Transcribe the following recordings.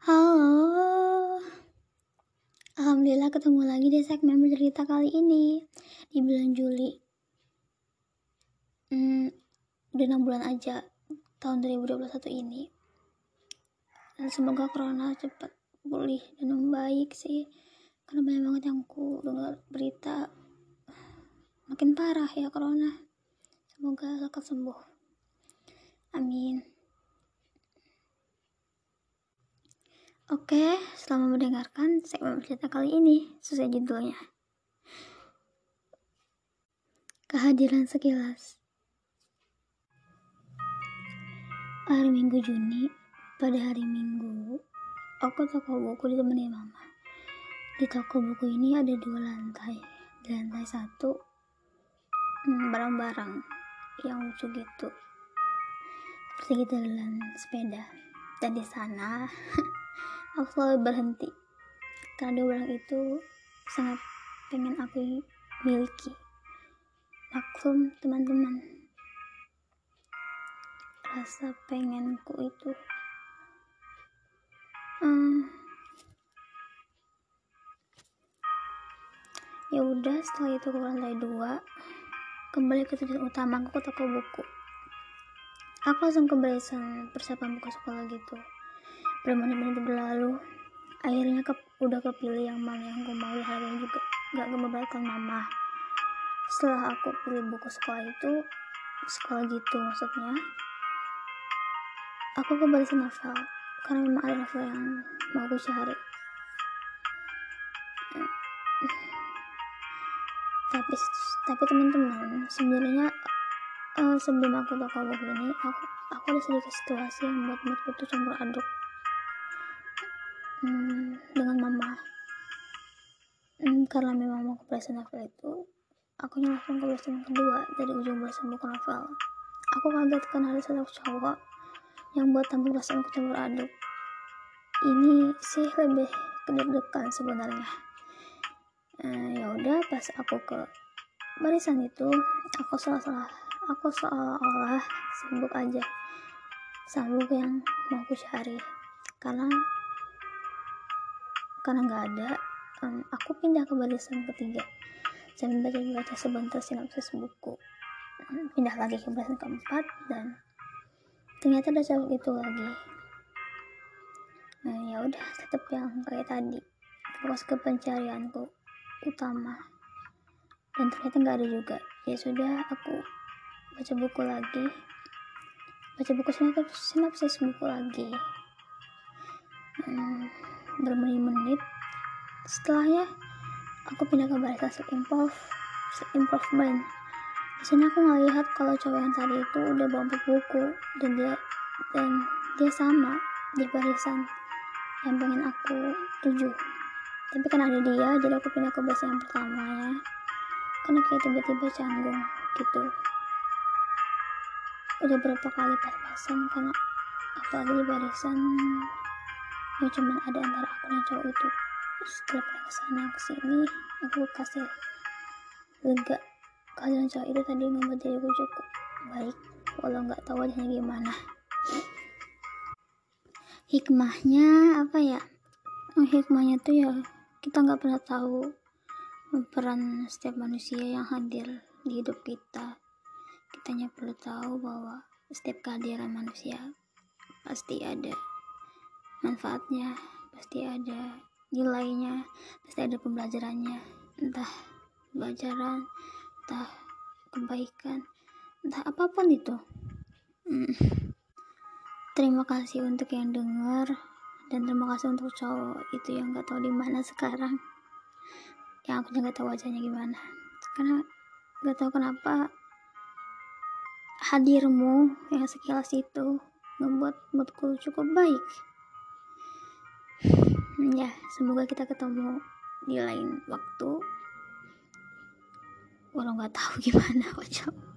Halo. Alhamdulillah ketemu lagi di segmen bercerita kali ini. Di bulan Juli. Hmm, Udah 6 bulan aja Tahun 2021 ini. Dan semoga corona cepat pulih dan membaik sih. Karena banyak banget yang ku dengar berita. Makin parah ya corona. Semoga lekas sembuh Oke, selamat mendengarkan segmen bercerita kali ini sesuai judulnya. Kehadiran sekilas. Hari Minggu Juni, pada hari Minggu, aku toko buku ditemani mama. Di toko buku ini ada dua lantai. Di lantai satu, hmm, barang-barang yang lucu gitu. Seperti jalan sepeda. Dan di sana aku selalu berhenti. Karena dua barang itu sangat pengen aku miliki. Maklum teman-teman. Rasa pengenku itu hmm, ya udah setelah itu ke lantai dua kembali ke tujuan utama aku ke toko buku. Aku langsung ke barisan persiapan buka sekolah gitu bermenit-menit berlalu. Akhirnya ke, udah kepilih yang mana yang gue mau. Hari ini juga gak memberatkan mama. Setelah aku pilih buku sekolah itu sekolah gitu maksudnya aku ke barisan novel. Karena memang ada novel yang mau aku cari. Tapi tapi teman-teman sebenarnya uh, sebelum aku tahu buku ini aku aku ada sedikit situasi yang buat moodku tuh campur aduk hmm, dengan mama. Hmm, karena memang mau ke novel itu aku langsung ke yang kedua dari ujung belasan buku novel. Aku kaget kan ada satu cowok yang buat tampil perasaan campur aduk. Ini sih lebih kedek-dekan sebenarnya. Eh, ya udah pas aku ke barisan itu aku salah-salah aku seolah-olah sibuk aja. Sama yang mau aku cari. Karena karena nggak ada um, aku pindah ke barisan ketiga. Sambil baca-baca sebentar sinopsis buku. Pindah lagi ke barisan keempat dan ternyata ada cowok itu lagi. Nah ya udah tetap yang kayak tadi. Fokus ke pencarianku utama. Dan ternyata nggak ada juga. Ya sudah aku baca buku lagi. Baca buku sinopsis, sinopsis buku lagi. Hmm, bermenit-menit setelahnya aku pindah ke improve self improvement di sini aku ngelihat kalau cowok yang tadi itu udah bawa buku dan dia dan dia sama di barisan yang pengen aku tuju. Tapi kan ada dia jadi aku pindah ke barisan yang pertama ya. Karena kayak tiba-tiba canggung gitu. Udah berapa kali pas-pasan karena apalagi di barisan ya cuman ada antara aku dan cowok itu. Setelah pindah ke sana ke sini aku kasih lega. Kalian cowok itu tadi ngebuat diriku cukup baik walau nggak tahu wajahnya gimana. Hikmahnya apa ya? Oh, hikmahnya tuh ya kita nggak pernah tahu peran setiap manusia yang hadir di hidup kita. Kita hanya perlu tahu bahwa setiap kehadiran manusia pasti ada manfaatnya pasti ada nilainya pasti ada pembelajarannya. Entah pelajaran entah kebaikan entah apa pun itu. Hmm. terima kasih untuk yang dengar dan terima kasih untuk cowok itu yang gak tahu di mana sekarang. Yang aku juga tahu wajahnya gimana. Karena gak tahu kenapa hadirmu yang sekilas itu membuat moodku cukup baik ya semoga kita ketemu di lain waktu. Walau nggak tahu gimana kocok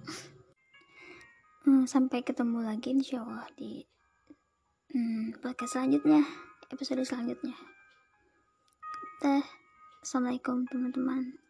hmm, sampai ketemu lagi insya Allah di hmm, podcast selanjutnya episode selanjutnya. Teh assalamualaikum teman-teman